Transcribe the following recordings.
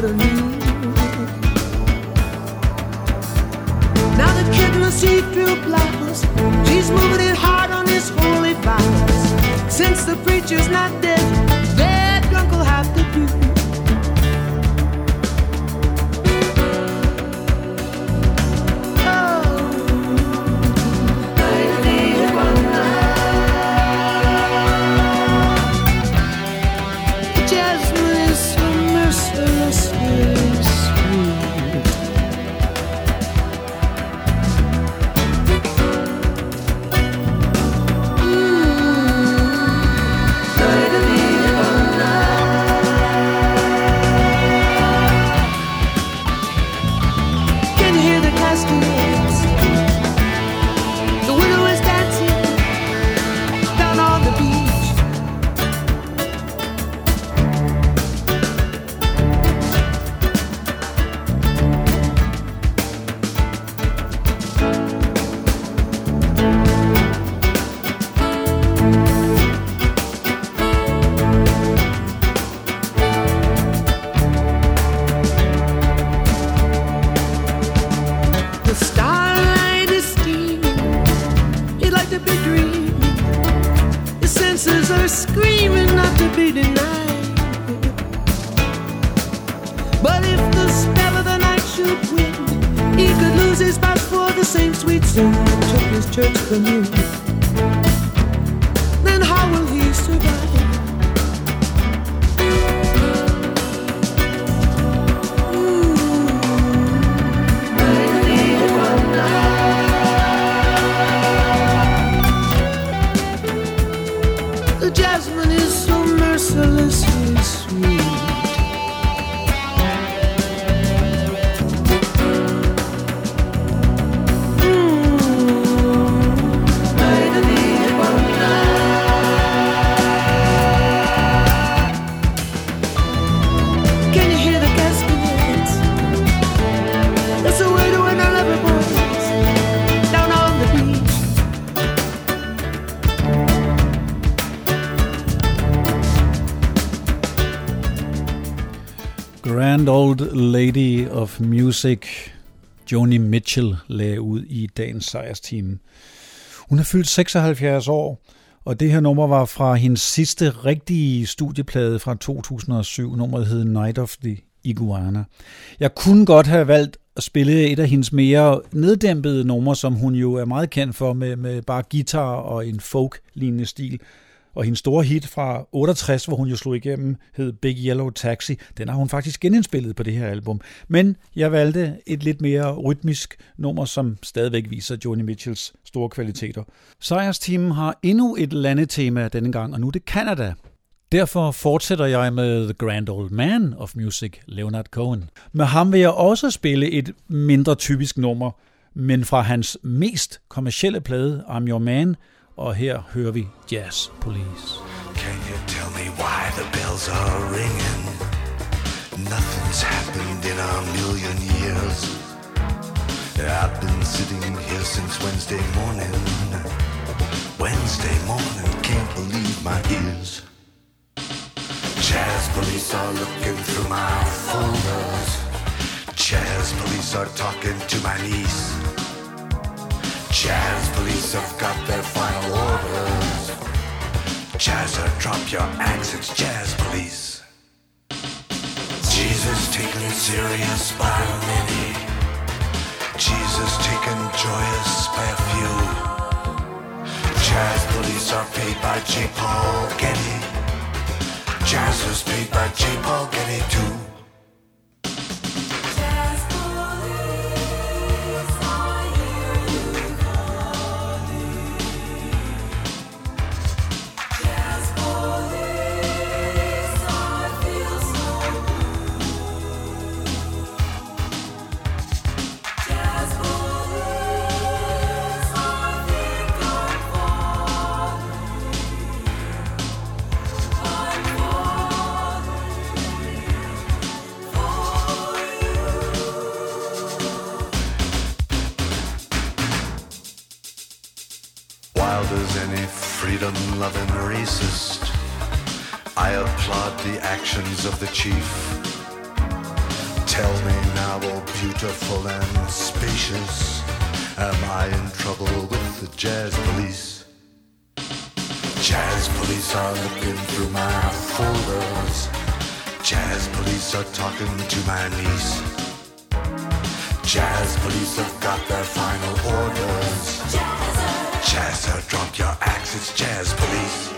got a name. Now the kid must see through blindness. She's moving it hard on his holy violence. Since the preacher's not dead, Lady of Music, Joni Mitchell, lagde ud i dagens sejrsteam. Hun er fyldt 76 år, og det her nummer var fra hendes sidste rigtige studieplade fra 2007. Nummeret hed Night of the Iguana. Jeg kunne godt have valgt at spille et af hendes mere neddæmpede numre, som hun jo er meget kendt for, med, med bare guitar og en folk-lignende stil. Og hendes store hit fra 68, hvor hun jo slog igennem, hed Big Yellow Taxi, den har hun faktisk genindspillet på det her album. Men jeg valgte et lidt mere rytmisk nummer, som stadigvæk viser Joni Mitchells store kvaliteter. Sejrsteamen har endnu et landetema denne gang, og nu er det Canada. Derfor fortsætter jeg med The Grand Old Man of Music, Leonard Cohen. Med ham vil jeg også spille et mindre typisk nummer, men fra hans mest kommercielle plade, I'm Your Man, og her hører vi Jazz Police. Can you tell me why the bells are ringing? Nothing's happened in a million years. I've been sitting here since Wednesday morning. Wednesday morning, can't believe my ears. Jazz police are looking through my folders. Jazz police are talking to my niece. Jazz police have got their final orders. Jazzer, uh, drop your axe, it's jazz police. Jesus taken serious by many. Jesus taken joyous by a few. Jazz police are paid by J. Paul Getty. Jazzers paid by J. Paul Getty too. Racist. I applaud the actions of the chief. Tell me now, oh beautiful and spacious, am I in trouble with the jazz police? Jazz police are looking through my folders. Jazz police are talking to my niece. Jazz police have got their final orders. Jazz are drunk your axe, it's jazz police.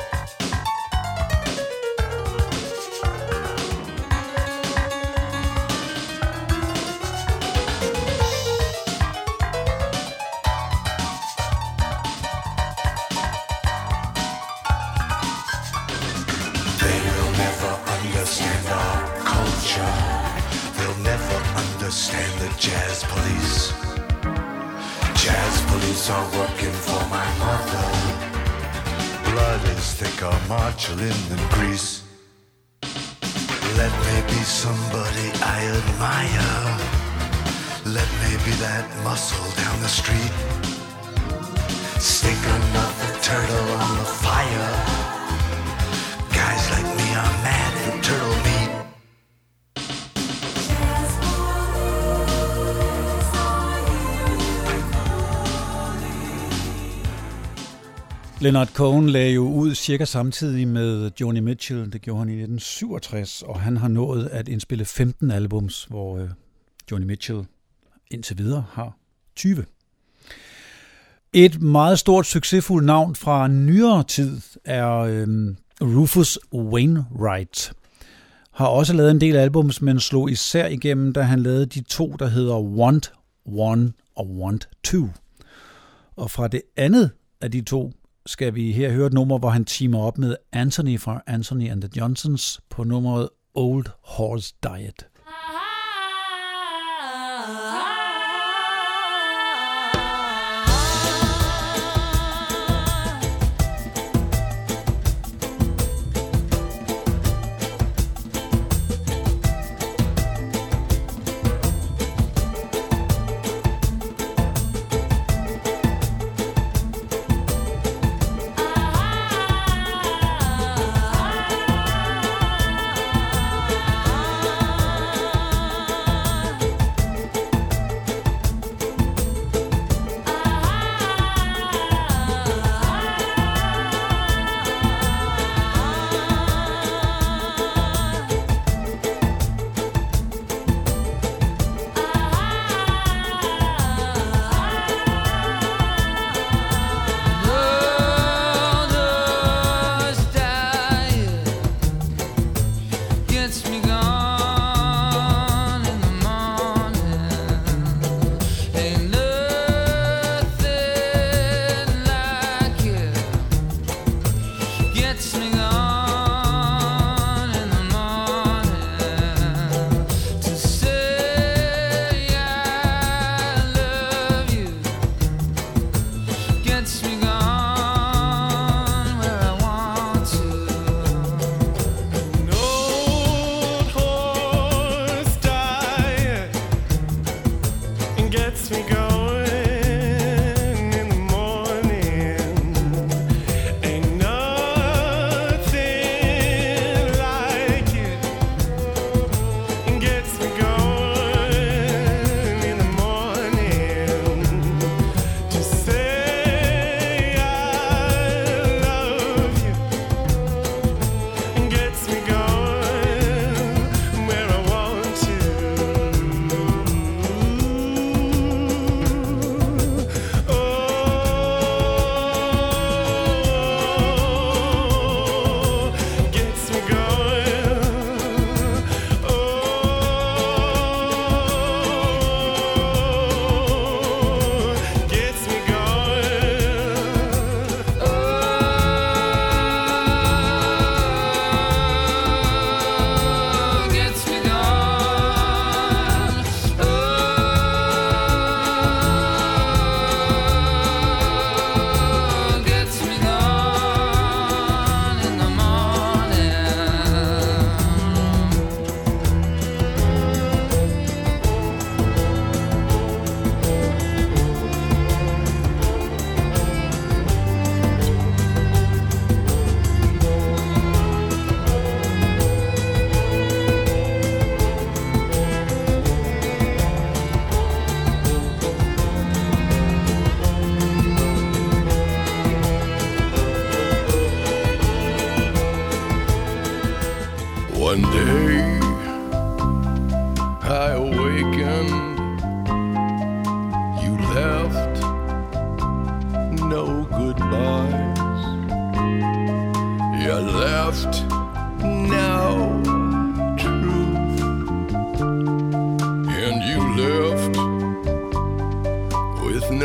margarine than grease. Leonard Cohen lagde jo ud cirka samtidig med Joni Mitchell. Det gjorde han i 1967, og han har nået at indspille 15 albums, hvor øh, Joni Mitchell indtil videre har 20. Et meget stort succesfuldt navn fra nyere tid er øhm, Rufus Wainwright. Har også lavet en del albums, men slog især igennem, da han lavede de to, der hedder Want One og Want Two. Og fra det andet af de to skal vi her høre et nummer, hvor han teamer op med Anthony fra Anthony and the Johnsons på nummeret Old Horse Diet.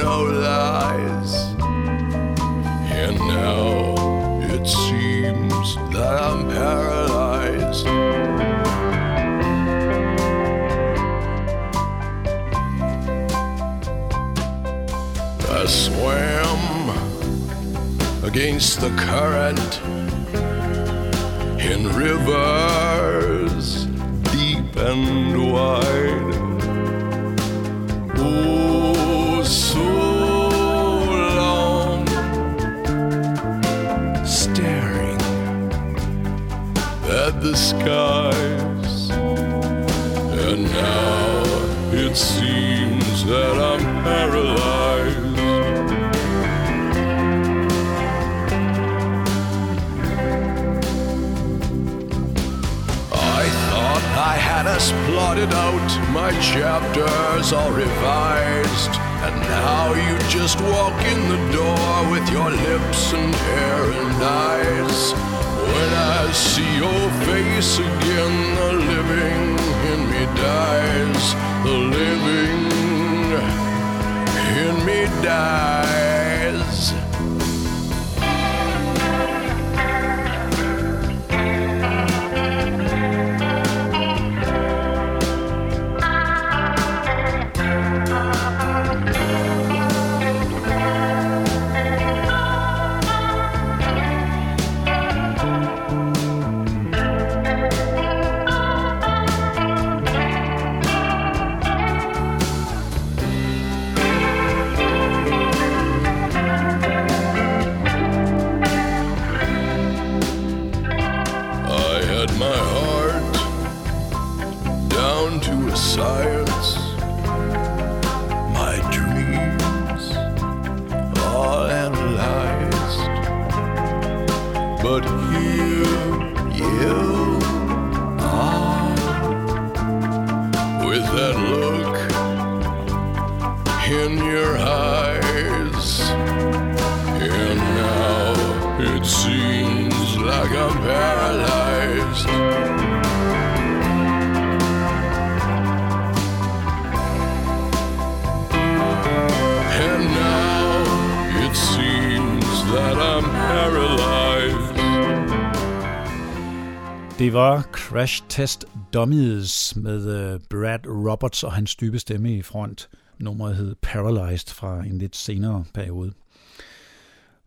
No lies, and now it seems that I'm paralyzed. I swam against the current in rivers deep and wide. Oh, so the skies, and now it seems that I'm paralyzed. I thought I had us plotted out, my chapters all revised. And now you just walk in the door with your lips and hair and eyes. When I see your face again, the living in me dies. The living in me dies. I my heart down to a science. My dreams all analyzed. But here you are with that look in your eyes. And now it seems like I'm paralyzed. And now it seems that I'm paralyzed. Det var Crash Test Dummies med uh, Brad Roberts og hans dybe stemme i front. Nummeret hed Paralyzed fra en lidt senere periode.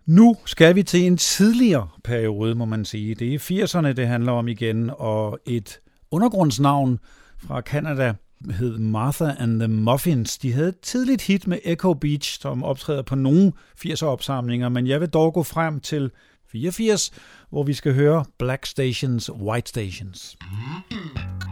Nu skal vi til en tidligere periode, må man sige. Det er 80'erne, det handler om igen, og et undergrundsnavn fra Canada hed Martha and the Muffins. De havde et tidligt hit med Echo Beach, som optræder på nogle 80'er opsamlinger, men jeg vil dog gå frem til 84, hvor vi skal høre Black Stations, White Stations. A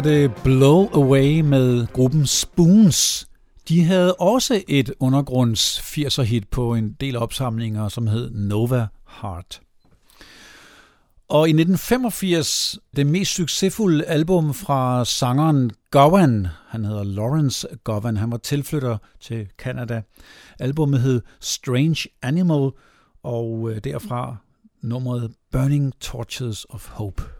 var det Blow Away med gruppen Spoons. De havde også et undergrunds 80'er hit på en del opsamlinger, som hed Nova Heart. Og i 1985, det mest succesfulde album fra sangeren Gowan, han hedder Lawrence Gowan, han var tilflytter til Canada. Albummet hed Strange Animal, og øh, derfra nummeret Burning Torches of Hope.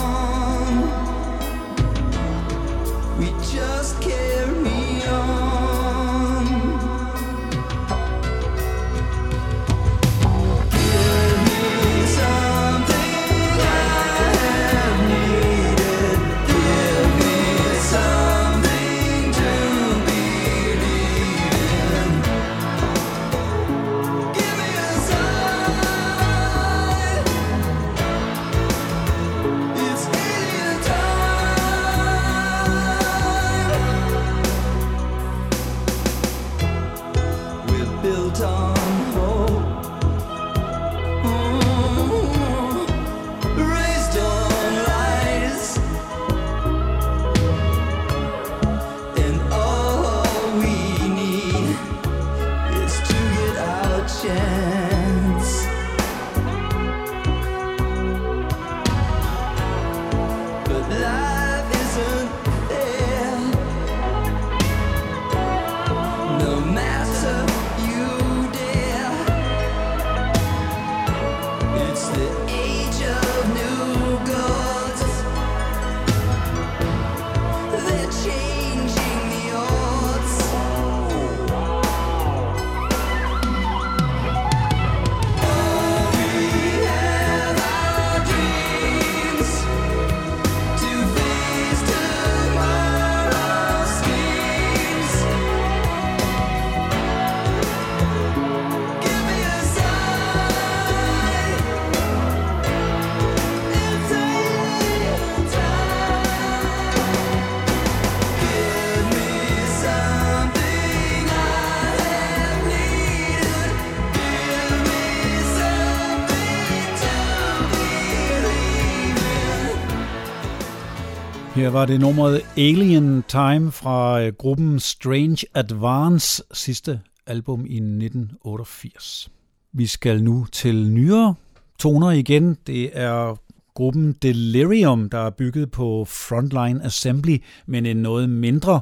var det nummeret Alien Time fra øh, gruppen Strange Advance sidste album i 1988. Vi skal nu til nyere toner igen. Det er gruppen Delirium, der er bygget på Frontline Assembly, men en noget mindre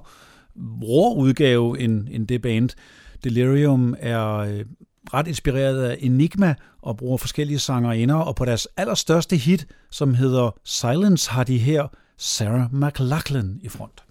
rå udgave end, end det band. Delirium er øh, ret inspireret af Enigma og bruger forskellige sangerinder, og på deres allerstørste hit, som hedder Silence, har de her Sarah McLachlan i front.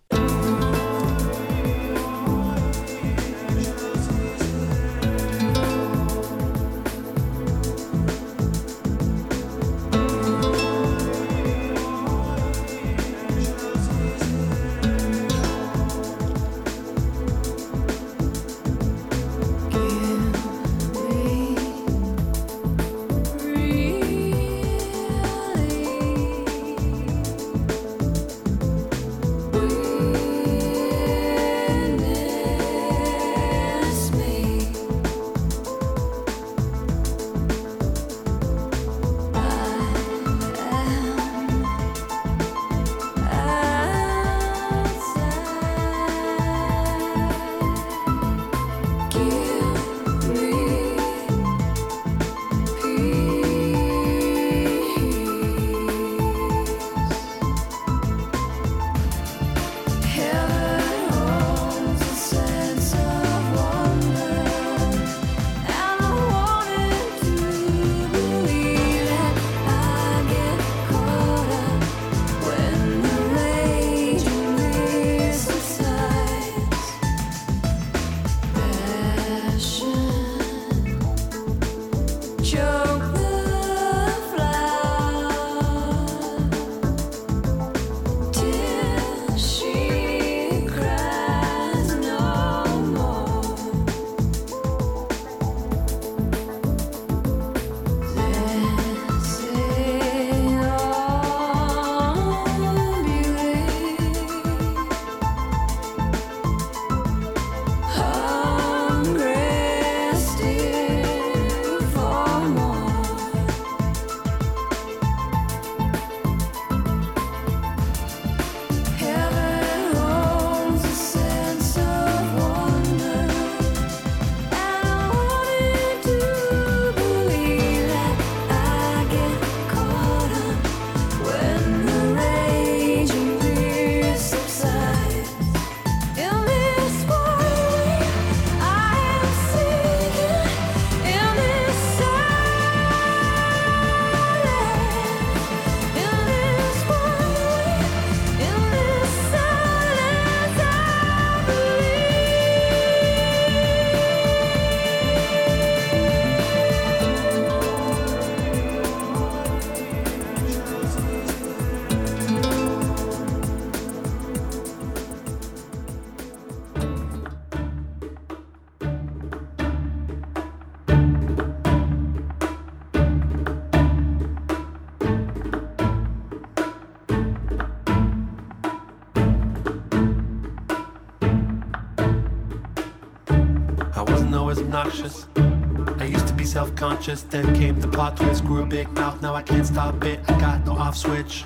Self-conscious, then came the plot twist. Grew a big mouth, now I can't stop it. I got no off switch.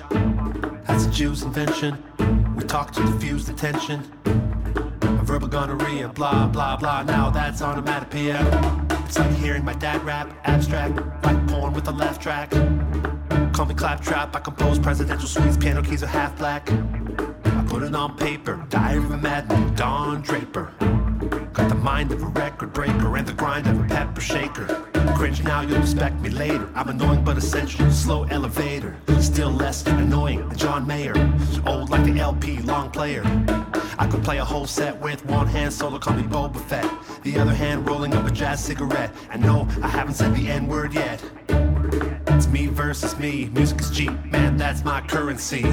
That's a Jew's invention. We talk to diffuse the tension. A verbal gonorrhea, blah blah blah. Now that's onomatopoeia. It's like hearing my dad rap, abstract, like porn with a laugh track. Call me claptrap. I compose presidential suites, piano keys are half black. I put it on paper, diary of a madman, Don Draper. Got the mind of a record breaker and the grind of a pepper shaker. Cringe now, you'll respect me later. I'm annoying but essential, slow elevator. Still less annoying than John Mayer. Old like the LP, long player. I could play a whole set with one hand solo, call me Boba Fett. The other hand rolling up a jazz cigarette. And no, I haven't said the N word yet. It's me versus me, music is cheap, man, that's my currency.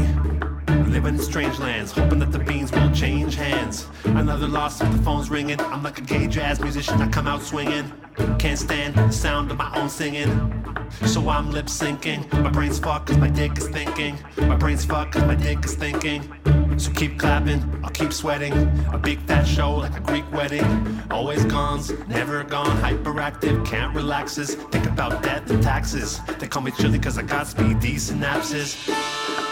Living in strange lands, hoping that the beans will change hands. Another loss if the phone's ringing. I'm like a gay jazz musician, I come out swinging. Can't stand the sound of my own singing. So I'm lip syncing. My brain's fucked cause my dick is thinking. My brain's fucked cause my dick is thinking. So keep clapping, I'll keep sweating. A big fat show like a Greek wedding. Always gone's, never gone. Hyperactive, can't relaxes. Think about death and taxes. They call me chilly cause I got speedy synapses.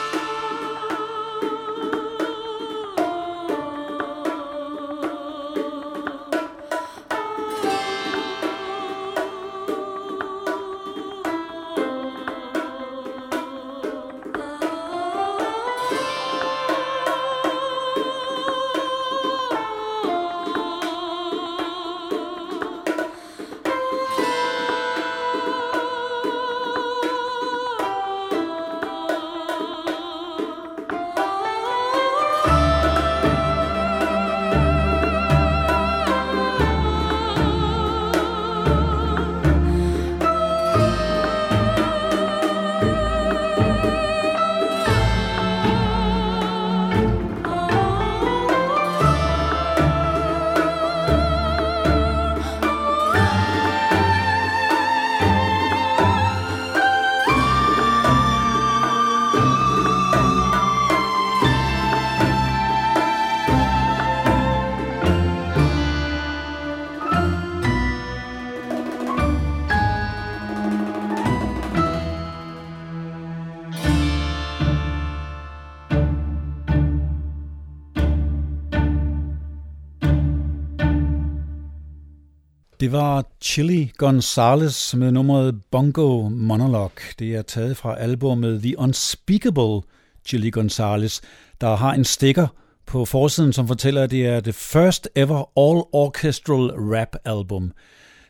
Det var Chili Gonzales med nummeret Bongo Monologue. Det er taget fra albumet The Unspeakable Chili Gonzales, der har en stikker på forsiden, som fortæller, at det er det first ever all orchestral rap album.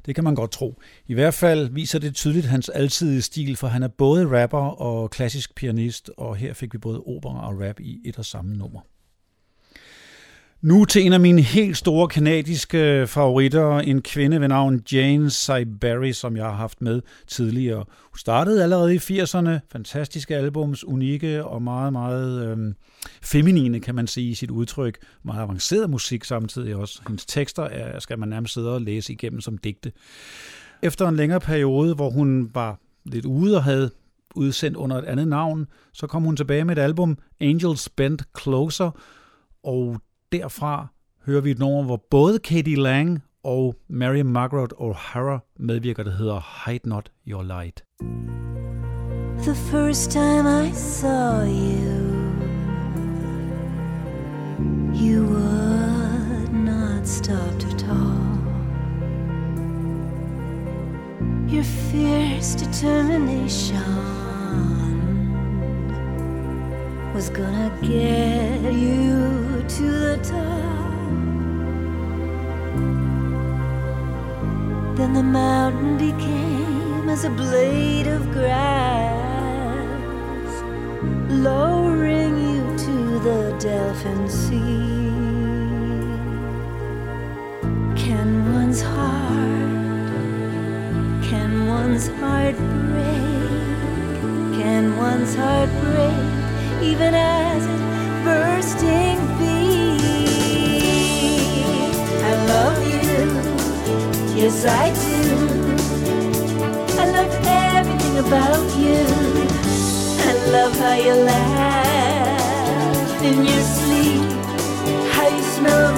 Det kan man godt tro. I hvert fald viser det tydeligt hans alsidige stil, for han er både rapper og klassisk pianist, og her fik vi både opera og rap i et og samme nummer. Nu til en af mine helt store kanadiske favoritter, en kvinde ved navn Jane Siberry, som jeg har haft med tidligere. Hun startede allerede i 80'erne, fantastiske albums, unikke og meget, meget øhm, feminine, kan man sige, i sit udtryk. Meget avanceret musik samtidig også. Hendes tekster er, skal man nærmest sidde og læse igennem som digte. Efter en længere periode, hvor hun var lidt ude og havde udsendt under et andet navn, så kom hun tilbage med et album, Angels Bent Closer, og derfra hører vi et nummer, hvor både k.d. lang og Mary Margaret O'Hara medvirker, der hedder Hide Not Your Light. The first time I saw you You would not stop to talk Your fierce determination was gonna get you to the top. Then the mountain became as a blade of grass, lowering you to the Delphin Sea. Can one's heart, can one's heart break? Can one's heart break? even as it bursting be. I love you, yes I do. I love everything about you. I love how you laugh in your sleep, how you smell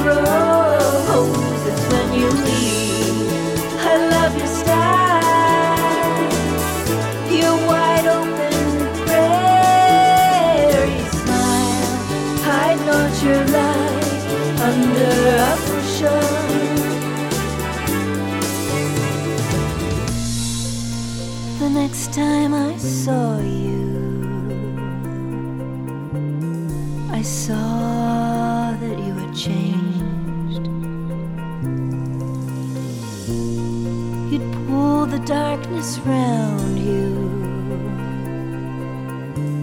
next time I saw you, I saw that you had changed. You'd pull the darkness round you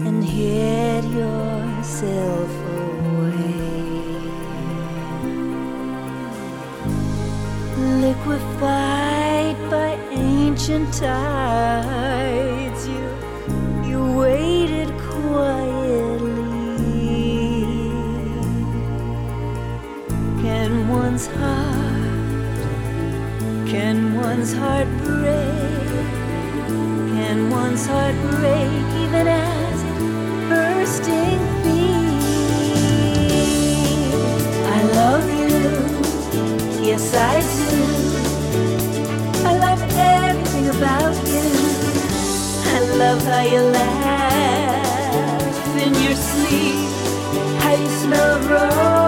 and hid yourself away. liquefied by ancient tides. One's heart, can one's heart break? Can one's heart break even as it bursting beat? I love you, yes I do I love everything about you. I love how you laugh in your sleep, how you smell of roses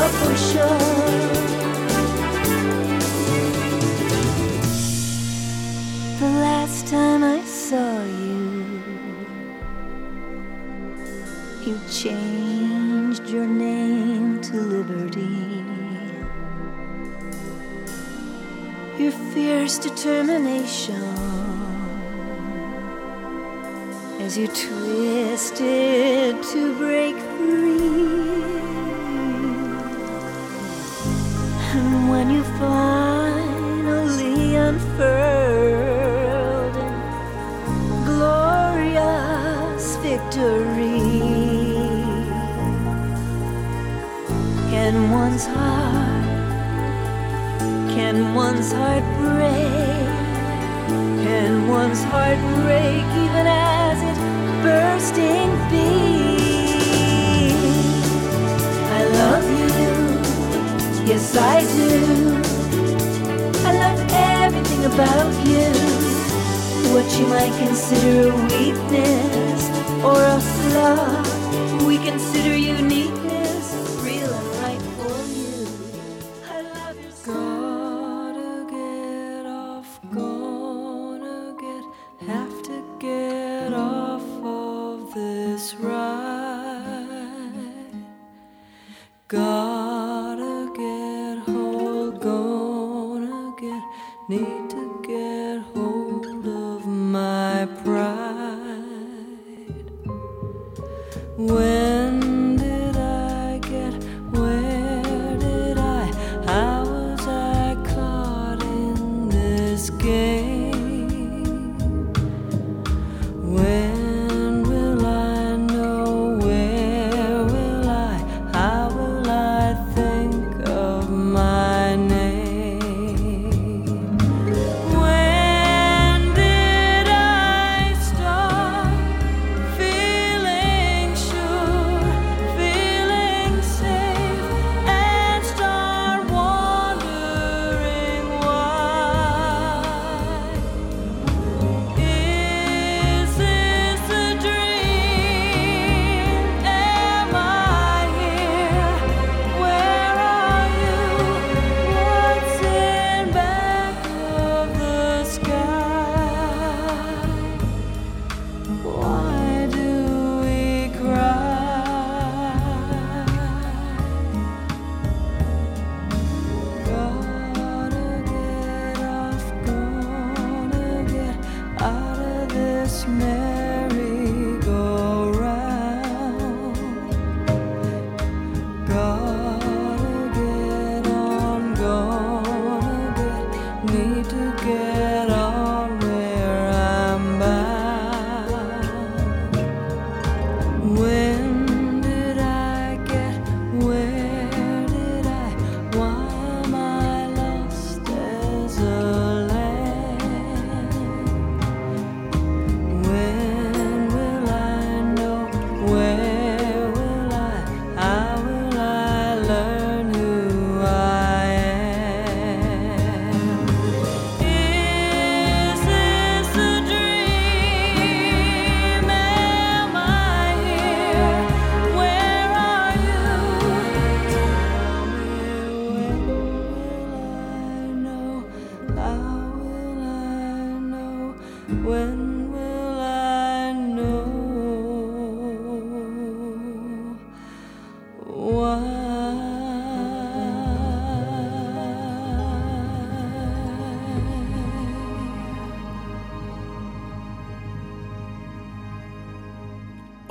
Your fierce determination as you twisted to break free. And when you finally unfurled in glorious victory, Can one's heart, can one's heart break? Can one's heart break even as it bursting beats? I love you, yes I do. I love everything about you. What you might consider a weakness or a flaw, we consider uniqueness,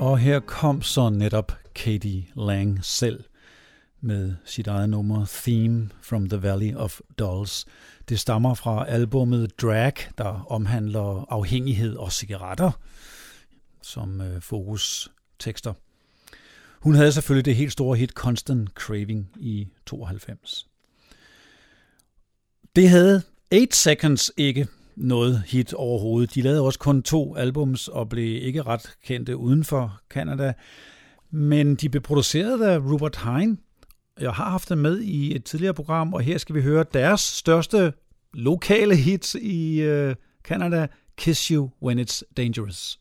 Og her kom så netop Katie Lang selv med sit eget nummer Theme from the Valley of Dolls. Det stammer fra albummet Drag, der omhandler afhængighed og cigaretter som øh, fokustekster. Hun havde selvfølgelig det helt store hit Constant Craving i 92. Det havde 8 Seconds ikke noget hit overhovedet. De lavede også kun to albums og blev ikke ret kendte uden for Canada. Men de blev produceret af Rupert Hine. Jeg har haft dem med i et tidligere program, og her skal vi høre deres største lokale hit i øh, Canada, Kiss You When It's Dangerous.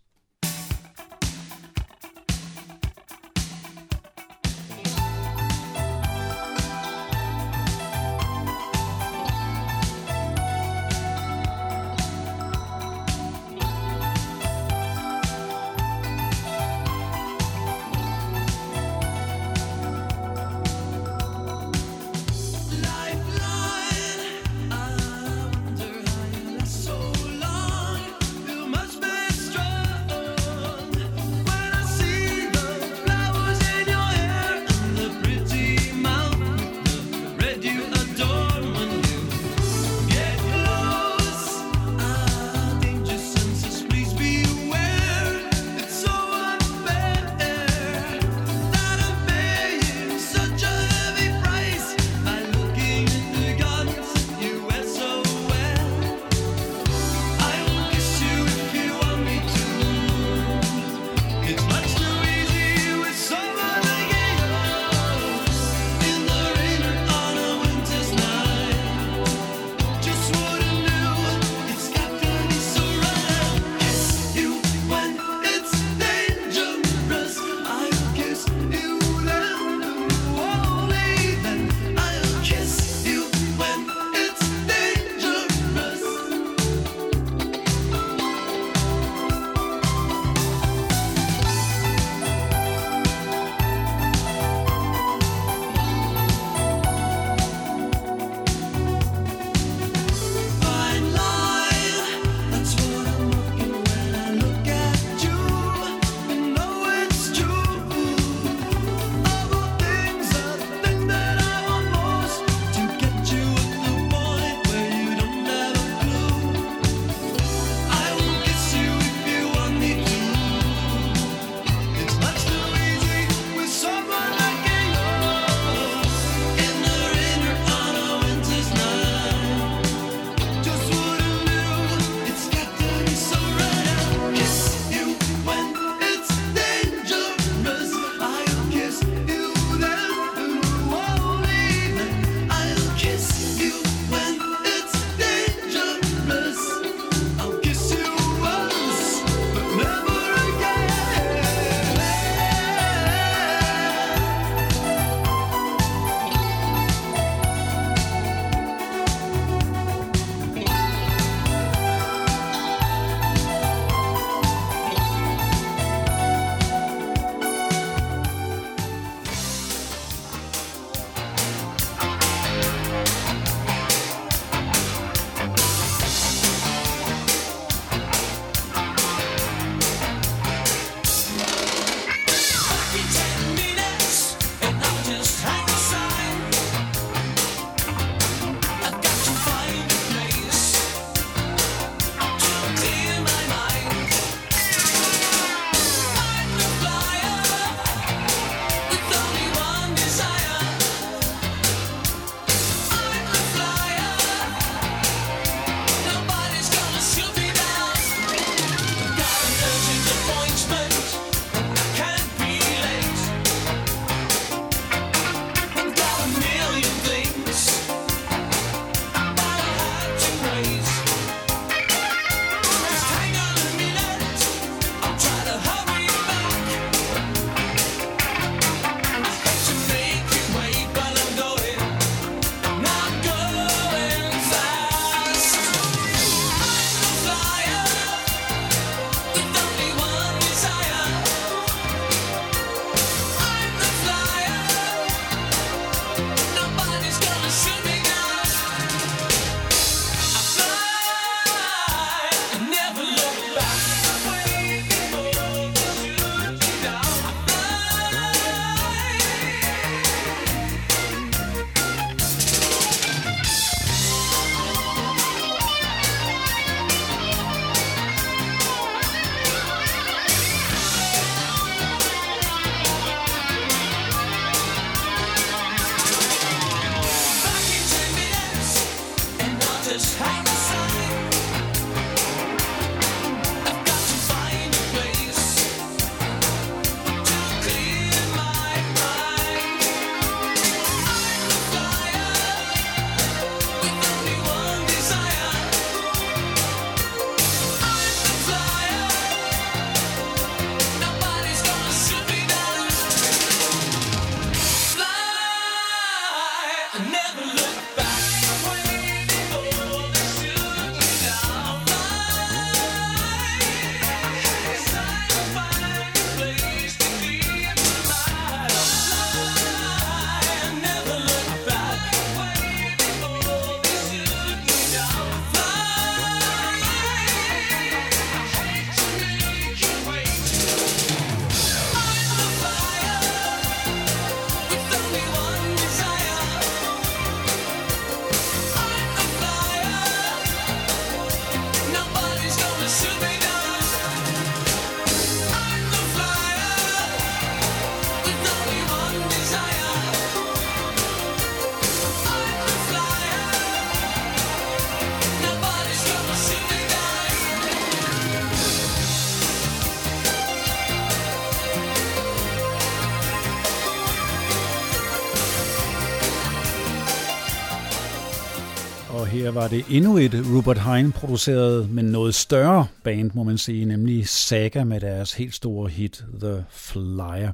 Var det endnu et Rupert Hine produceret, men noget større band, må man sige, nemlig Saga med deres helt store hit The Flyer.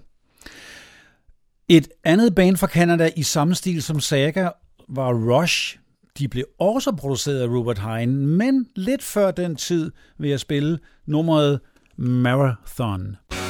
Et andet band fra Canada i samme stil som Saga var Rush. De blev også produceret af Rupert Hine, men lidt før den tid vil jeg spille nummeret Marathon. Marathon.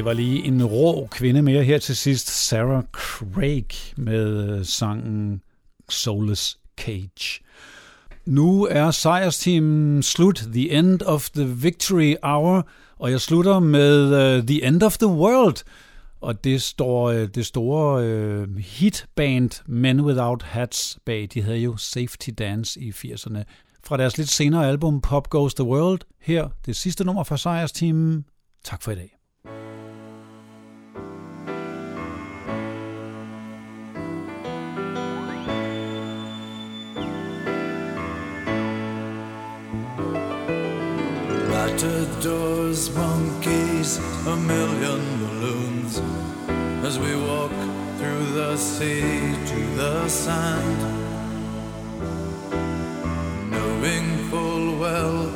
Det var lige en rå kvinde mere her til sidst, Sarah Craig med øh, sangen Soulless Cage. Nu er sejrsteamen slut, The End of the Victory Hour, og jeg slutter med uh, The End of the World. Og det står uh, det store uh, hitband Men Without Hats bag. De havde jo Safety Dance i 80'erne. Fra deres lidt senere album Pop Goes the World. Her det sidste nummer fra sejrsteamen. Tak for i dag. Matadors, monkeys, a million balloons as we walk through the sea to the sand. Knowing full well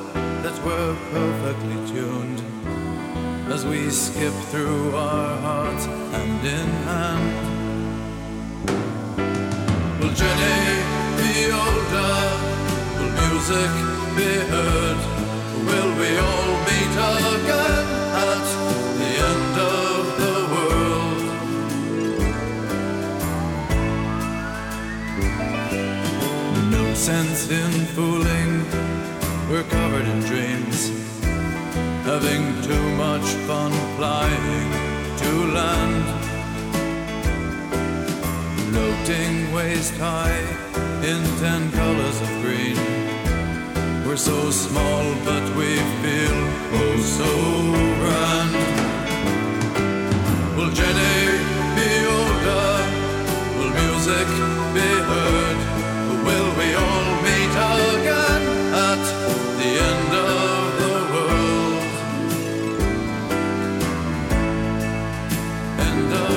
that we're perfectly tuned as we skip through our hearts hand in hand. Will Jenny be older? Will music be heard? Sense in fooling, we're covered in dreams, having too much fun flying to land. Floating waist high in ten colors of green. We're so small, but we feel oh so grand. Will Jenny be older? Will music be heard? Will we all meet again at the end of the world? End of